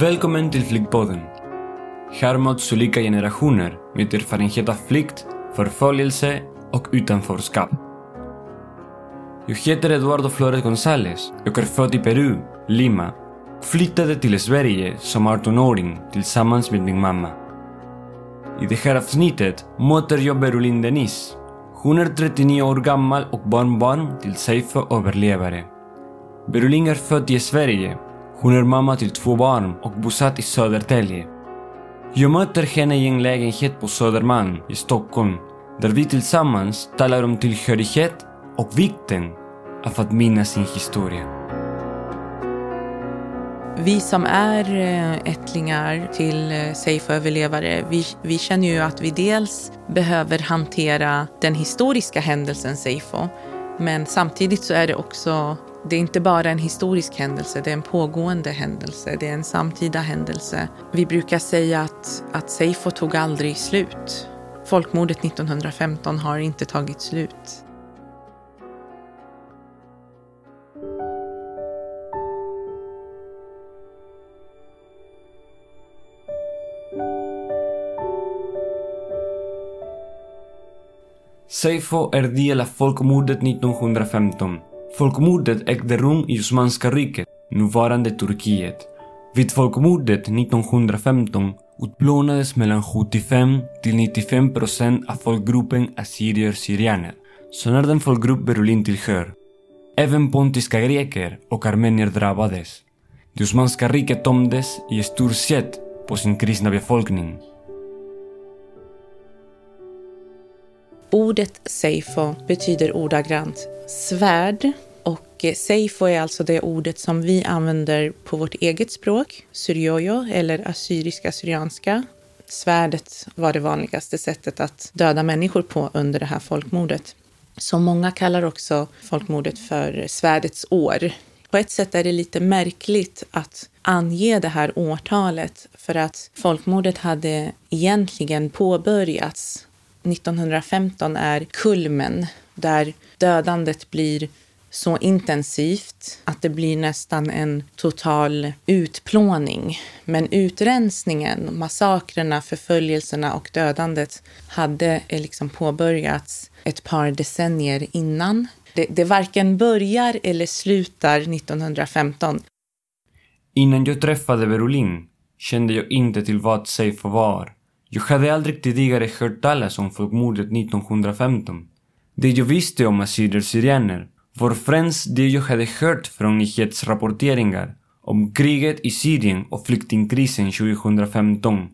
Välkommen till Flyktpodden. Här möts olika generationer med erfarenhet av flykt, förföljelse och utanförskap. Jag heter Eduardo Flores González. Jag är född i Peru, Lima. och Flyttade till Sverige som 18-åring tillsammans med min mamma. I det här avsnittet möter jag Berulin Denise. Hon är 39 år gammal och barnbarn till Seifo-överlevare. Berulin är född i Sverige. Hon är mamma till två barn och bosatt i Södertälje. Jag möter henne i en lägenhet på Södermalm i Stockholm där vi tillsammans talar om tillhörighet och vikten av att minnas sin historia. Vi som är eh, ättlingar till eh, Seifo-överlevare, vi, vi känner ju att vi dels behöver hantera den historiska händelsen Seifo, men samtidigt så är det också, det är inte bara en historisk händelse, det är en pågående händelse, det är en samtida händelse. Vi brukar säga att, att Seifo tog aldrig slut. Folkmordet 1915 har inte tagit slut. Seifo är del av folkmordet 1915. Folkmordet ägde rum i Osmanska riket, nuvarande Turkiet. Vid folkmordet 1915 utplånades mellan 75 till 95 procent av folkgruppen assyrier-syrianer, som är den folkgrupp Berlin tillhör. Även pontiska greker och armenier drabbades. Det Osmanska riket tömdes i stort sett på sin kristna befolkning. Ordet seifo betyder ordagrant svärd och seifo är alltså det ordet som vi använder på vårt eget språk, syriojo eller assyriska syrianska. Svärdet var det vanligaste sättet att döda människor på under det här folkmordet. Så många kallar också folkmordet för svärdets år. På ett sätt är det lite märkligt att ange det här årtalet för att folkmordet hade egentligen påbörjats 1915 är kulmen där dödandet blir så intensivt att det blir nästan en total utplåning. Men utrensningen, massakrerna, förföljelserna och dödandet hade eh, liksom påbörjats ett par decennier innan. Det, det varken börjar eller slutar 1915. Innan jag träffade Berolin kände jag inte till vad Seifo var. Jag hade aldrig tidigare hört talas om folkmordet 1915. Det jag visste om assyrier-syrianer var främst det jag hade hört från nyhetsrapporteringar om kriget i Syrien och flyktingkrisen 2015.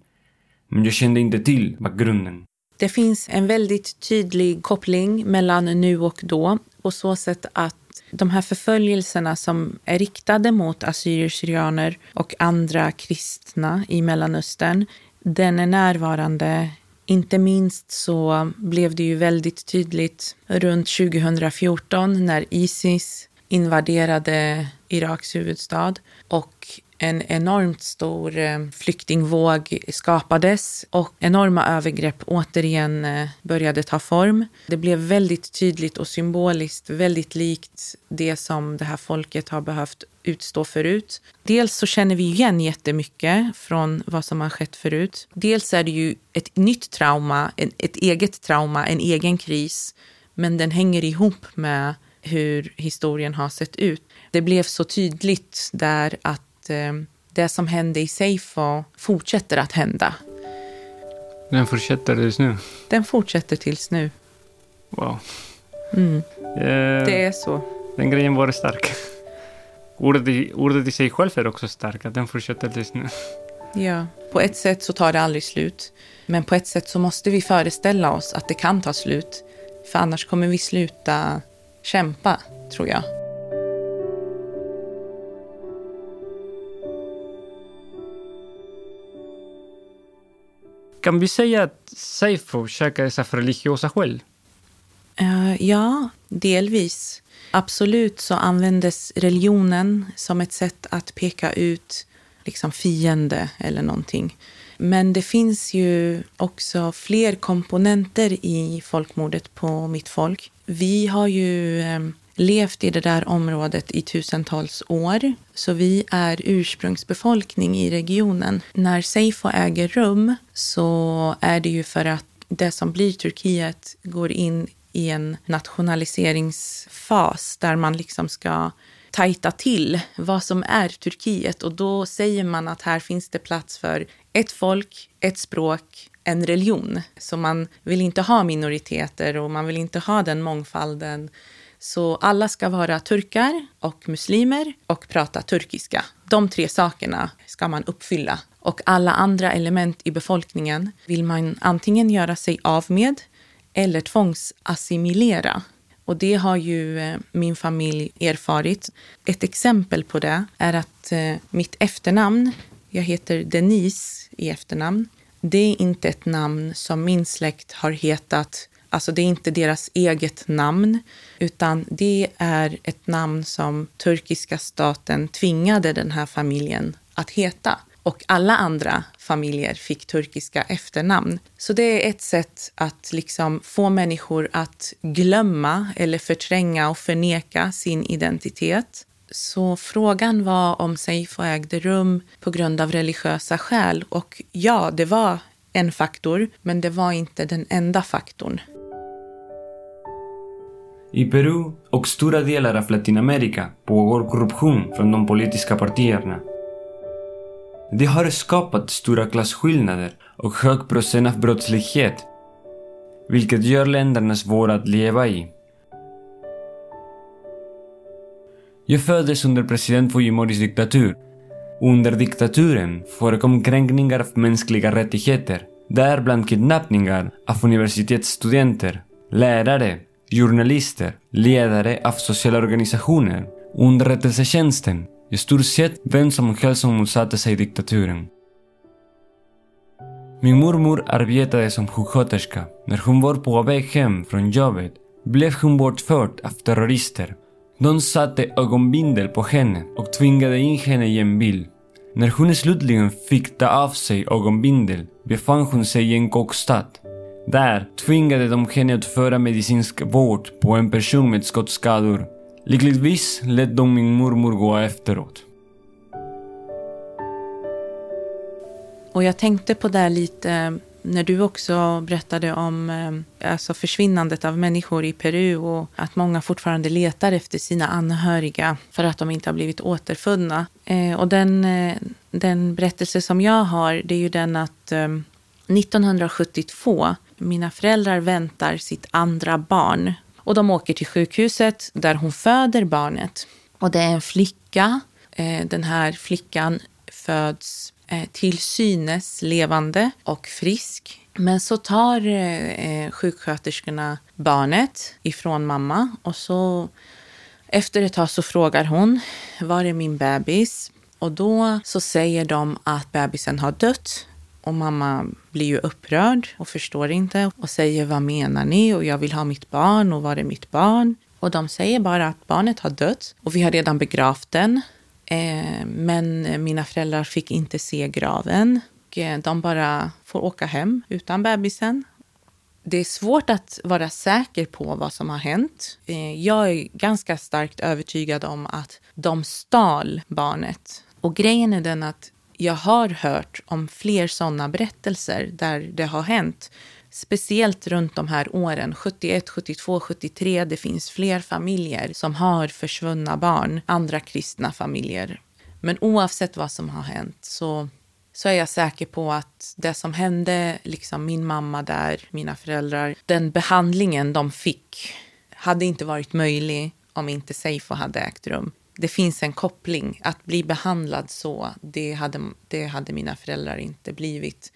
Men jag kände inte till bakgrunden. Det finns en väldigt tydlig koppling mellan nu och då på så sätt att de här förföljelserna som är riktade mot assyrier-syrianer och andra kristna i Mellanöstern den är närvarande. Inte minst så blev det ju väldigt tydligt runt 2014 när Isis invaderade Iraks huvudstad och en enormt stor eh, flyktingvåg skapades och enorma övergrepp återigen eh, började ta form. Det blev väldigt tydligt och symboliskt, väldigt likt det som det här folket har behövt utstå förut. Dels så känner vi igen jättemycket från vad som har skett förut. Dels är det ju ett nytt trauma, ett eget trauma, en egen kris. Men den hänger ihop med hur historien har sett ut. Det blev så tydligt där att eh, det som hände i Seifo fortsätter att hända. Den fortsätter tills nu? Den fortsätter tills nu. Wow. Mm. Eh, det är så. Den grejen var stark. Ordet i, ordet i sig själv är också starkt, att den fortsätter tills nu. Ja, på ett sätt så tar det aldrig slut. Men på ett sätt så måste vi föreställa oss att det kan ta slut. För annars kommer vi sluta kämpa, tror jag. Kan vi säga att Seifo käkar dessa religiösa skäl? Uh, eh, ja, delvis. Absolut så användes religionen som ett sätt att peka ut liksom fiende eller någonting. Men det finns ju också fler komponenter i folkmordet på mitt folk. Vi har ju eh, levt i det där området i tusentals år. Så vi är ursprungsbefolkning i regionen. När Seifo äger rum så är det ju för att det som blir Turkiet går in i en nationaliseringsfas där man liksom ska tajta till vad som är Turkiet och då säger man att här finns det plats för ett folk, ett språk, en religion. Så man vill inte ha minoriteter och man vill inte ha den mångfalden. Så alla ska vara turkar och muslimer och prata turkiska. De tre sakerna ska man uppfylla. Och alla andra element i befolkningen vill man antingen göra sig av med eller tvångsassimilera. Och det har ju eh, min familj erfarit. Ett exempel på det är att eh, mitt efternamn, jag heter Denise i efternamn, det är inte ett namn som min släkt har hetat. Alltså det är inte deras eget namn, utan det är ett namn som turkiska staten tvingade den här familjen att heta och alla andra familjer fick turkiska efternamn. Så det är ett sätt att liksom få människor att glömma eller förtränga och förneka sin identitet. Så frågan var om Seifo ägde rum på grund av religiösa skäl och ja, det var en faktor, men det var inte den enda faktorn. I Peru och stora delar av Latinamerika pågår korruption från de politiska partierna. Det har skapat stora klasskillnader och hög procent av brottslighet, vilket gör länderna svåra att leva i. Jag föddes under president Fujimoris diktatur. Under diktaturen förekom kränkningar av mänskliga rättigheter, däribland kidnappningar av universitetsstudenter, lärare, journalister, ledare av sociala organisationer, underrättelsetjänsten, i stort sett vem som helst som motsatte sig diktaturen. Min mormor arbetade som sjuksköterska. När hon var på väg hem från jobbet blev hon bortförd av terrorister. De satte ögonbindel på henne och tvingade in henne i en bil. När hon slutligen fick ta av sig ögonbindel befann hon sig i en kåkstad. Där tvingade de henne att föra medicinsk vård på en person med skottskador Lyckligtvis lät de min mormor gå efteråt. Och jag tänkte på det lite när du också berättade om eh, alltså försvinnandet av människor i Peru och att många fortfarande letar efter sina anhöriga för att de inte har blivit återfunna. Eh, och den, eh, den berättelse som jag har, det är ju den att 1972, mina föräldrar väntar sitt andra barn och de åker till sjukhuset där hon föder barnet. Och det är en flicka. Eh, den här flickan föds eh, till synes levande och frisk. Men så tar eh, eh, sjuksköterskorna barnet ifrån mamma och så efter ett tag så frågar hon, var är min bebis? Och då så säger de att bebisen har dött och mamma blir ju upprörd och förstår inte och säger vad menar ni och jag vill ha mitt barn och var är mitt barn? Och de säger bara att barnet har dött och vi har redan begravt den. Eh, men mina föräldrar fick inte se graven. och eh, de bara får åka hem utan bebisen. Det är svårt att vara säker på vad som har hänt. Eh, jag är ganska starkt övertygad om att de stal barnet. Och grejen är den att jag har hört om fler sådana berättelser där det har hänt. Speciellt runt de här åren, 71, 72, 73. Det finns fler familjer som har försvunna barn, andra kristna familjer. Men oavsett vad som har hänt så, så är jag säker på att det som hände, liksom min mamma där, mina föräldrar, den behandlingen de fick hade inte varit möjlig om inte Seifo hade ägt rum det finns en koppling. Att bli behandlad så, det hade, det hade mina föräldrar inte blivit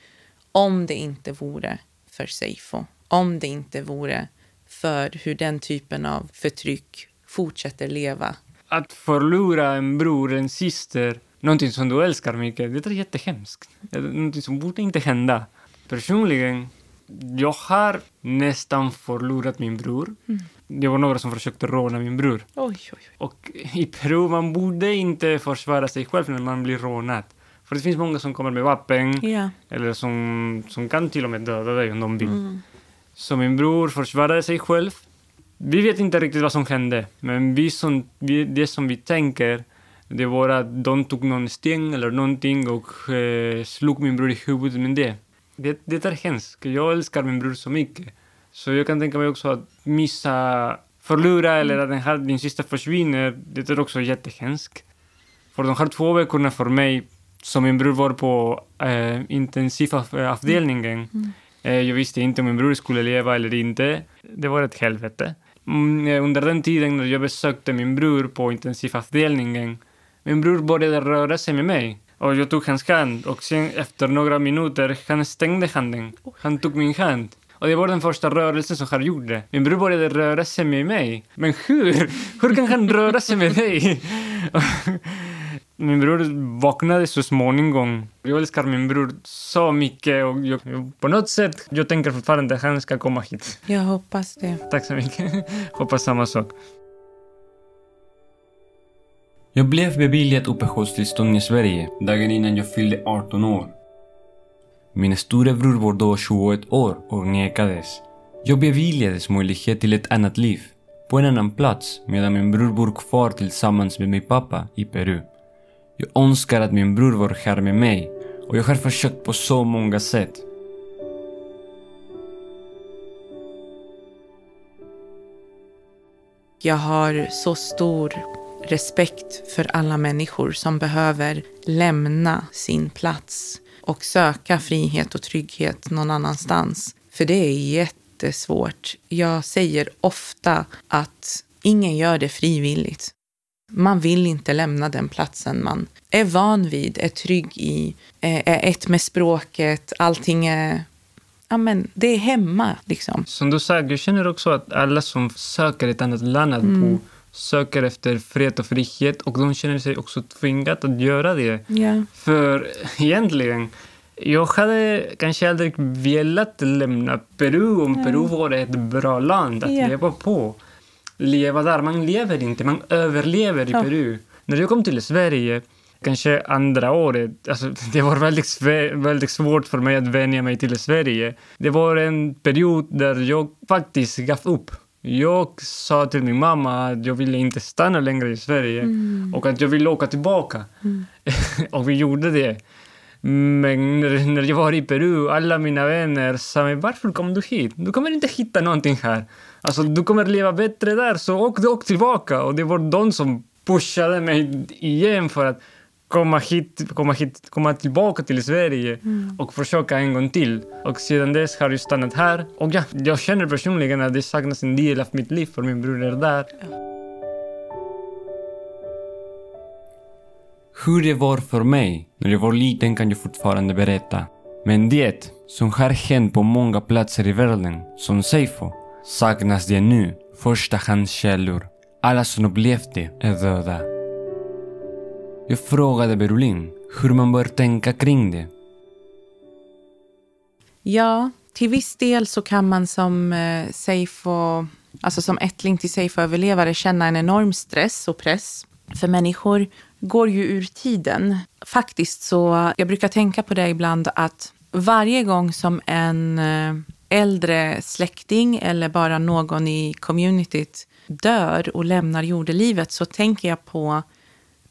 om det inte vore för Seifo. Om det inte vore för hur den typen av förtryck fortsätter leva. Att förlora en bror, en syster, någonting som du älskar mycket, det är jättehemskt. Någonting som borde inte hända. Personligen, jag har nästan förlorat min bror. Mm. Det var några som försökte råna min bror. Oj, oj, oj. Och i Peru, man borde inte försvara sig själv när man blir rånad. För det finns många som kommer med vapen, ja. eller som, som kan till och med döda dig om de vill. Mm. Så min bror försvarade sig själv. Vi vet inte riktigt vad som hände, men vi som, vi, det som vi tänker det var att de tog någon sten eller någonting och eh, slog min bror i huvudet med det. Det. Det är hemskt. Jag älskar min bror så mycket. Så jag kan tänka mig också att missa, förlora eller att den här, din syster försvinner. Det är också jättehemskt. För de här två veckorna för mig, som min bror var på eh, intensivavdelningen, mm. eh, jag visste inte om min bror skulle leva eller inte. Det var ett helvete. Mm, eh, under den tiden när jag besökte min bror på intensivavdelningen min bror började röra sig med mig och jag tog hans hand och sen efter några minuter han stängde handen. Han tog min hand. Och det var den första rörelsen som han gjorde. Min bror började röra sig med mig. Men hur? Hur kan han röra sig med dig? min bror vaknade så småningom. Jag älskar min bror så mycket och jag, på något sätt, jag tänker fortfarande att han ska komma hit. Jag hoppas det. Tack så mycket. hoppas samma sak. Jag blev beviljad uppehållstillstånd i Sverige dagen innan jag fyllde 18 år. Min storebror var då 21 år och nekades. Jag beviljades möjlighet till ett annat liv, på en annan plats medan min bror bor kvar tillsammans med min pappa i Peru. Jag önskar att min bror var här med mig och jag har försökt på så många sätt. Jag har så stor respekt för alla människor som behöver lämna sin plats och söka frihet och trygghet någon annanstans. För det är jättesvårt. Jag säger ofta att ingen gör det frivilligt. Man vill inte lämna den platsen man är van vid, är trygg i, är ett med språket, allting är ja, men det är hemma. Liksom. Som du sa, jag känner också att alla som söker ett annat land att mm. Söker efter fred och frihet och de känner sig också tvingade att göra det. Yeah. För egentligen, jag hade kanske aldrig velat lämna Peru om Peru var ett bra land att yeah. leva på. Leva där, man lever inte, man överlever i ja. Peru. När jag kom till Sverige, kanske andra året, alltså, det var väldigt, väldigt svårt för mig att vänja mig till Sverige. Det var en period där jag faktiskt gav upp. Jag sa till min mamma att jag ville inte stanna längre i Sverige mm. och att jag ville åka tillbaka. Mm. och vi gjorde det. Men när jag var i Peru, alla mina vänner sa mig varför kom du hit? Du kommer inte hitta någonting här. Alltså, du kommer leva bättre där, så åk, åk tillbaka. Och det var de som pushade mig igen för att komma hit, komma hit, komma tillbaka till Sverige mm. och försöka en gång till. Och sedan dess har jag stannat här. Och ja, jag känner personligen att det saknas en del av mitt liv för min bror är där. Hur det var för mig när jag var liten kan jag fortfarande berätta. Men det som har hänt på många platser i världen, som Seifo, saknas det nu förstahandskällor. Alla som upplevt det är döda. Jag frågade Berolin hur man bör tänka kring det. Ja, till viss del så kan man som eh, Seifo, alltså som ättling till Seifo-överlevare känna en enorm stress och press. För människor går ju ur tiden. Faktiskt så, jag brukar tänka på det ibland att varje gång som en eh, äldre släkting eller bara någon i communityt dör och lämnar jordelivet så tänker jag på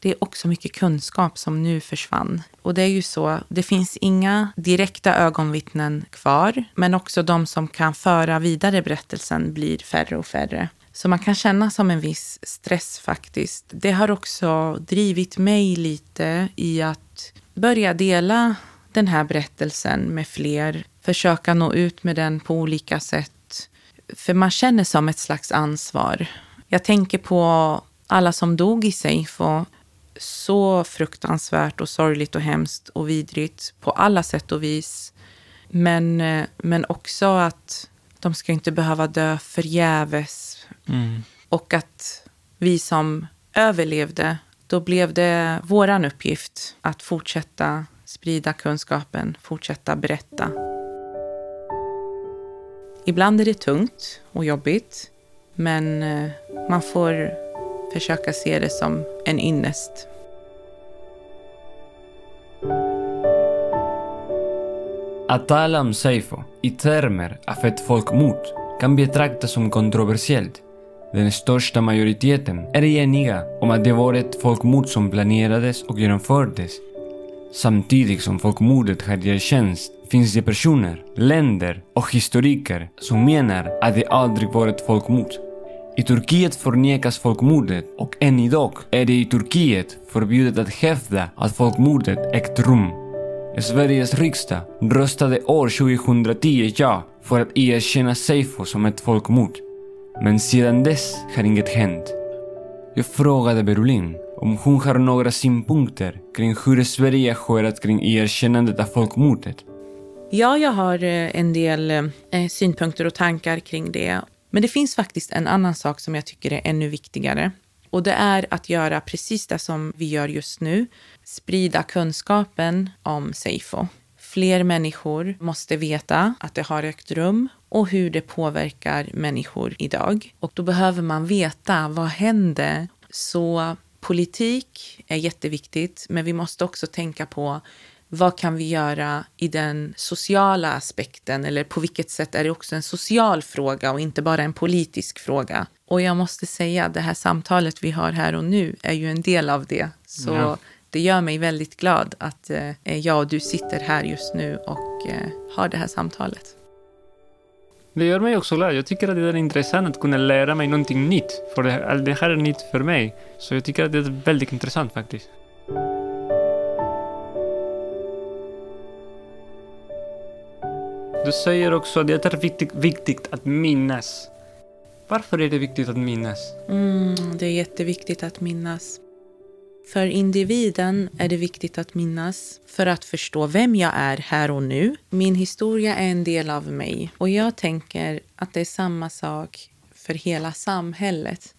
det är också mycket kunskap som nu försvann. Och det är ju så, det finns inga direkta ögonvittnen kvar, men också de som kan föra vidare berättelsen blir färre och färre. Så man kan känna som en viss stress faktiskt. Det har också drivit mig lite i att börja dela den här berättelsen med fler, försöka nå ut med den på olika sätt. För man känner som ett slags ansvar. Jag tänker på alla som dog i Seifo så fruktansvärt och sorgligt och hemskt och vidrigt på alla sätt och vis. Men, eh, men också att de ska inte behöva dö förgäves. Mm. Och att vi som överlevde, då blev det våran uppgift att fortsätta sprida kunskapen, fortsätta berätta. Ibland är det tungt och jobbigt, men eh, man får försöka se det som en ynnest. Att tala om Seifo i termer av ett folkmord kan betraktas som kontroversiellt. den största majoriteten, är eniga om att det var ett folkmord som planerades och genomfördes. Samtidigt som folkmordet har erkänts finns det personer, länder och historiker som menar att det aldrig var ett folkmord. I Turkiet förnekas folkmordet och än idag är det i Turkiet förbjudet att hävda att folkmordet ägt rum. Sveriges riksdag röstade år 2010 ja för att erkänna Seifo som ett folkmord. Men sedan dess har inget hänt. Jag frågade Berolin om hon har några synpunkter kring hur Sverige skörat kring erkännandet av folkmordet. Ja, jag har eh, en del eh, synpunkter och tankar kring det. Men det finns faktiskt en annan sak som jag tycker är ännu viktigare. Och det är att göra precis det som vi gör just nu. Sprida kunskapen om Seifo. Fler människor måste veta att det har ägt rum och hur det påverkar människor idag. Och då behöver man veta vad hände. Så politik är jätteviktigt, men vi måste också tänka på vad kan vi göra i den sociala aspekten? Eller på vilket sätt är det också en social fråga och inte bara en politisk fråga? Och jag måste säga, att det här samtalet vi har här och nu är ju en del av det. Så ja. det gör mig väldigt glad att eh, jag och du sitter här just nu och eh, har det här samtalet. Det gör mig också glad. Jag tycker att det är intressant att kunna lära mig någonting nytt. För det här, det här är nytt för mig. Så jag tycker att det är väldigt intressant faktiskt. Du säger också att det är viktigt, viktigt att minnas. Varför är det viktigt att minnas? Mm, det är jätteviktigt att minnas. För individen är det viktigt att minnas för att förstå vem jag är här och nu. Min historia är en del av mig och jag tänker att det är samma sak för hela samhället.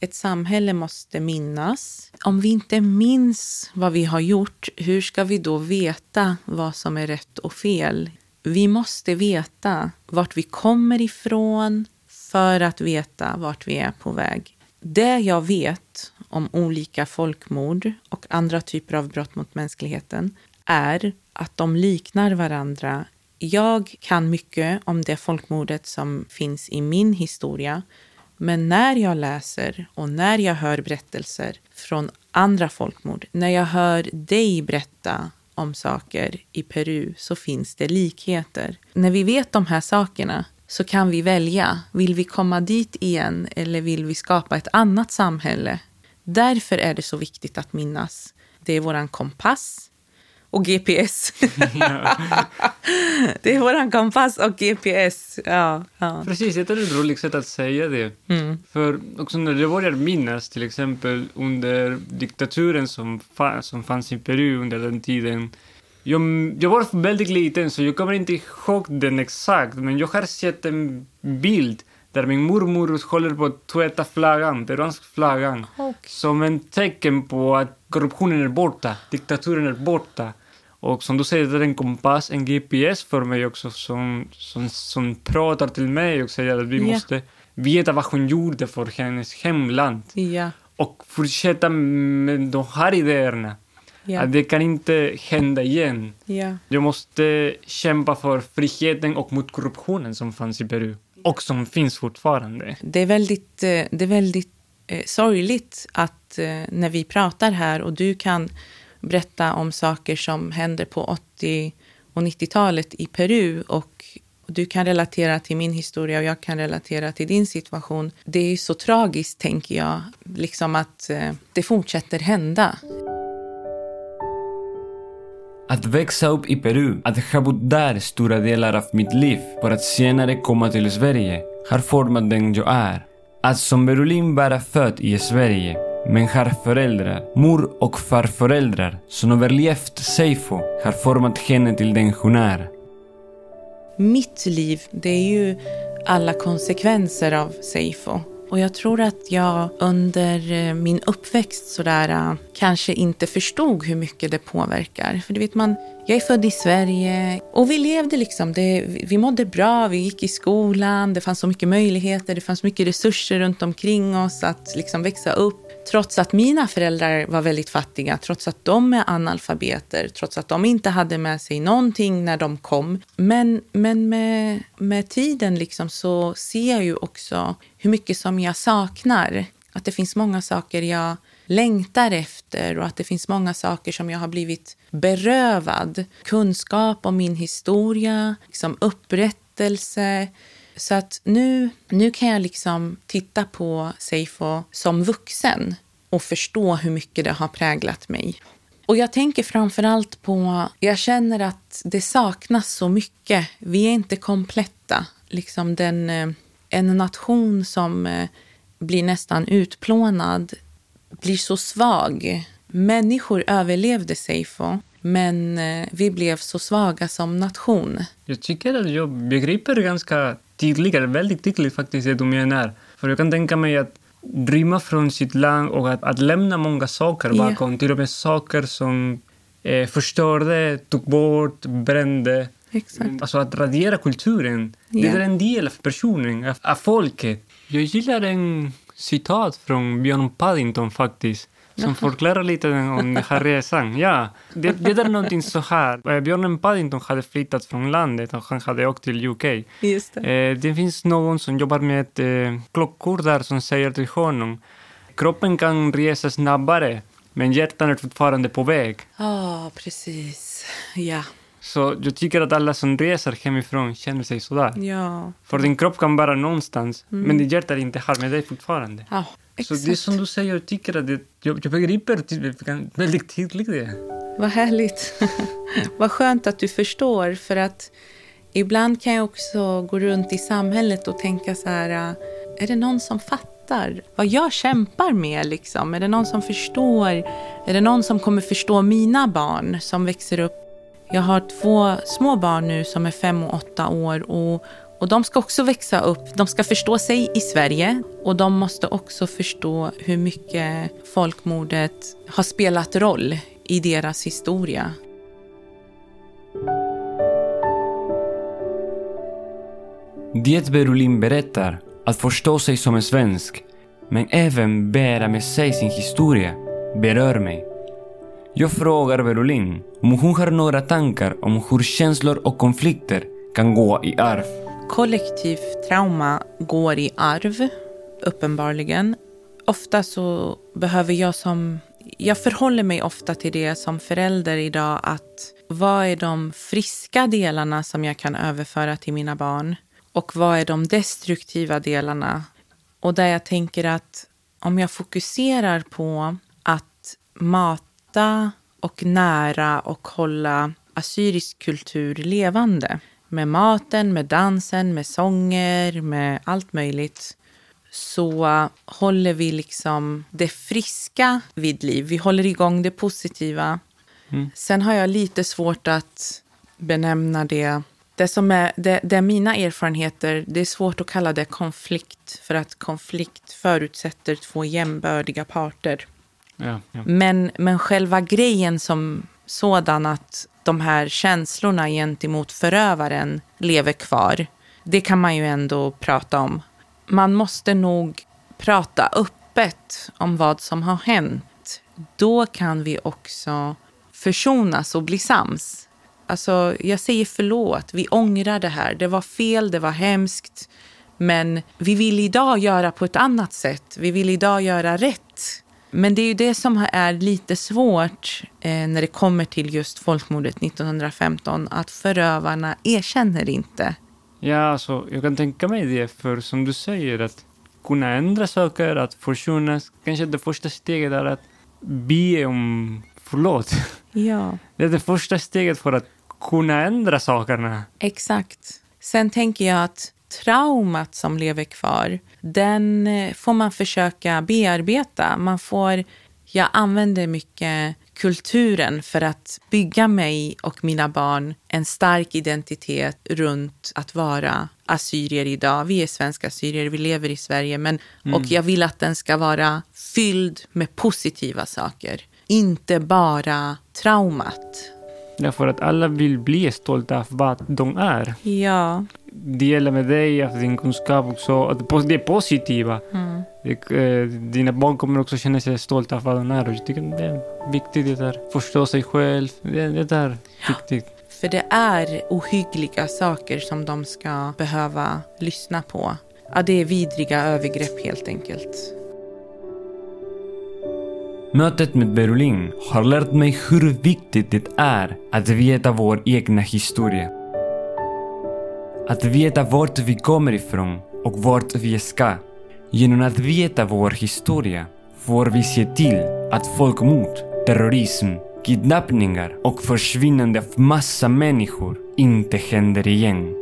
Ett samhälle måste minnas. Om vi inte minns vad vi har gjort, hur ska vi då veta vad som är rätt och fel? Vi måste veta vart vi kommer ifrån för att veta vart vi är på väg. Det jag vet om olika folkmord och andra typer av brott mot mänskligheten är att de liknar varandra. Jag kan mycket om det folkmordet som finns i min historia men när jag läser och när jag hör berättelser från andra folkmord, när jag hör dig berätta om saker i Peru så finns det likheter. När vi vet de här sakerna så kan vi välja. Vill vi komma dit igen eller vill vi skapa ett annat samhälle? Därför är det så viktigt att minnas. Det är vår kompass och GPS. det är våran kompass och GPS. Ja, ja. Precis, det är ett roligt sätt att säga det. Mm. För också när det börjar minnas, till exempel under diktaturen som, som fanns i Peru under den tiden. Jag, jag var väldigt liten så jag kommer inte ihåg den exakt, men jag har sett en bild där min mormor håller på att tvätta flaggan, peruansk flaggan, okay. som en tecken på att korruptionen är borta, diktaturen är borta. Och som du säger, det är en kompass, en GPS för mig också som, som, som pratar till mig och säger att vi yeah. måste veta vad hon gjorde för hennes hemland. Yeah. Och fortsätta med de här idéerna. Yeah. Att det kan inte hända igen. Yeah. Jag måste kämpa för friheten och mot korruptionen som fanns i Peru. Och som finns fortfarande. Det är väldigt, eh, det är väldigt eh, sorgligt att eh, när vi pratar här och du kan berätta om saker som händer på 80 och 90-talet i Peru och du kan relatera till min historia och jag kan relatera till din situation. Det är så tragiskt, tänker jag, liksom att eh, det fortsätter hända. Att växa upp i Peru, att ha bott där stora delar av mitt liv för att senare komma till Sverige har format den jag är. Att som Berolin vara född i Sverige men har föräldrar, mor och farföräldrar som överlevt Seifo har format henne till den hon är. Mitt liv, det är ju alla konsekvenser av Seifo. Och jag tror att jag under eh, min uppväxt sådär eh, kanske inte förstod hur mycket det påverkar. För du vet man, jag är född i Sverige och vi levde liksom, det, vi mådde bra, vi gick i skolan, det fanns så mycket möjligheter, det fanns mycket resurser runt omkring oss att liksom växa upp Trots att mina föräldrar var väldigt fattiga, trots att de är analfabeter, trots att de inte hade med sig någonting när de kom. Men, men med, med tiden liksom så ser jag ju också hur mycket som jag saknar. Att det finns många saker jag längtar efter och att det finns många saker som jag har blivit berövad. Kunskap om min historia, liksom upprättelse. Så att nu, nu kan jag liksom titta på Seifo som vuxen och förstå hur mycket det har präglat mig. Och jag tänker framför allt på, jag känner att det saknas så mycket. Vi är inte kompletta. Liksom den, eh, en nation som eh, blir nästan utplånad blir så svag. Människor överlevde Seifo, men eh, vi blev så svaga som nation. Jag tycker att jag begriper ganska tydligare, väldigt tydligt faktiskt, det du menar. För jag kan tänka mig att rymma från sitt land och att, att lämna många saker bakom. Till och med saker som eh, förstörde, tog bort, brände. Exakt. Alltså att radera kulturen. Det Ja. är en del av personen, av, av folket. Jag gillar en citat från Björn Paddington faktiskt. Som förklarar lite om den här resan. Ja, det, det är någonting så här. Eh, Björn Paddington hade flyttat från landet och han hade åkt till UK. Just det. Eh, det finns någon som jobbar med eh, klockor där som säger till honom kroppen kan resa snabbare men hjärtan är fortfarande på väg. Ja, precis. Ja. Så jag tycker att alla som reser hemifrån känner sig sådär. Ja. För din kropp kan vara någonstans, men ditt hjärta är inte här med dig fortfarande. Ja, Så det är som du säger, jag tycker att det, jag, jag begriper väldigt tydligt det. Vad härligt. Vad skönt att du förstår. För att ibland kan jag också gå runt i samhället och tänka så här. Är det någon som fattar vad jag kämpar med? Liksom? Är det någon som förstår? Är det någon som kommer förstå mina barn som växer upp? Jag har två små barn nu som är fem och åtta år. Och och de ska också växa upp. De ska förstå sig i Sverige och de måste också förstå hur mycket folkmordet har spelat roll i deras historia. Det Berolin berättar, att förstå sig som en svensk, men även bära med sig sin historia, berör mig. Jag frågar Berolin om hon har några tankar om hur känslor och konflikter kan gå i arv. Kollektivt trauma går i arv, uppenbarligen. Ofta så behöver jag som... Jag förhåller mig ofta till det som förälder idag att vad är de friska delarna som jag kan överföra till mina barn? Och vad är de destruktiva delarna? Och där jag tänker att om jag fokuserar på att mata och nära och hålla assyrisk kultur levande med maten, med dansen, med sånger, med allt möjligt så håller vi liksom det friska vid liv. Vi håller igång det positiva. Sen har jag lite svårt att benämna det. Det som är, det, det är mina erfarenheter, det är svårt att kalla det konflikt för att konflikt förutsätter två jämbördiga parter. Ja, ja. Men, men själva grejen som sådan att de här känslorna gentemot förövaren lever kvar, det kan man ju ändå prata om. Man måste nog prata öppet om vad som har hänt. Då kan vi också försonas och bli sams. Alltså, jag säger förlåt, vi ångrar det här. Det var fel, det var hemskt. Men vi vill idag göra på ett annat sätt. Vi vill idag göra rätt. Men det är ju det som är lite svårt eh, när det kommer till just folkmordet 1915. Att förövarna erkänner inte. Ja, alltså, jag kan tänka mig det, för som du säger, att kunna ändra saker, att försonas. Kanske det första steget är att be om förlåt. Ja, Det är det första steget för att kunna ändra sakerna. exakt. Sen tänker jag att traumat som lever kvar, den eh, får man försöka bearbeta. Man får, jag använder mycket kulturen för att bygga mig och mina barn en stark identitet runt att vara assyrier idag. Vi är svenska assyrier, vi lever i Sverige, men, och jag vill att den ska vara fylld med positiva saker. Inte bara traumat. Därför att alla vill bli stolta av vad de är. Ja, dela med dig av din kunskap också. Att det- är positiva. Mm. Det, dina barn kommer också känna sig stolta över vad de är. Och jag tycker det är viktigt det där. Förstå sig själv. Det, det är viktigt. För det är ohyggliga saker som de ska behöva lyssna på. Ja, det är vidriga övergrepp helt enkelt. Mötet med Berolin har lärt mig hur viktigt det är att veta vår egna historia. Att veta vart vi kommer ifrån och vart vi ska. Genom att veta vår historia får vi se till att folkmord, terrorism, kidnappningar och försvinnande av massa människor inte händer igen.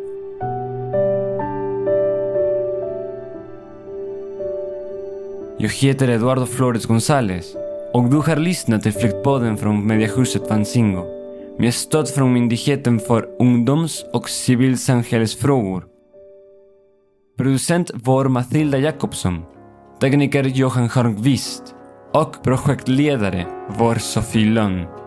Jag heter Eduardo Flores González och du har lyssnat till Flyktpodden från Mediehuset Fanzingo med stöd från Myndigheten för ungdoms och civilsamhällesfrågor. Producent var Matilda Jakobsson, tekniker Johan Hörnqvist och projektledare var Sofie Lönn.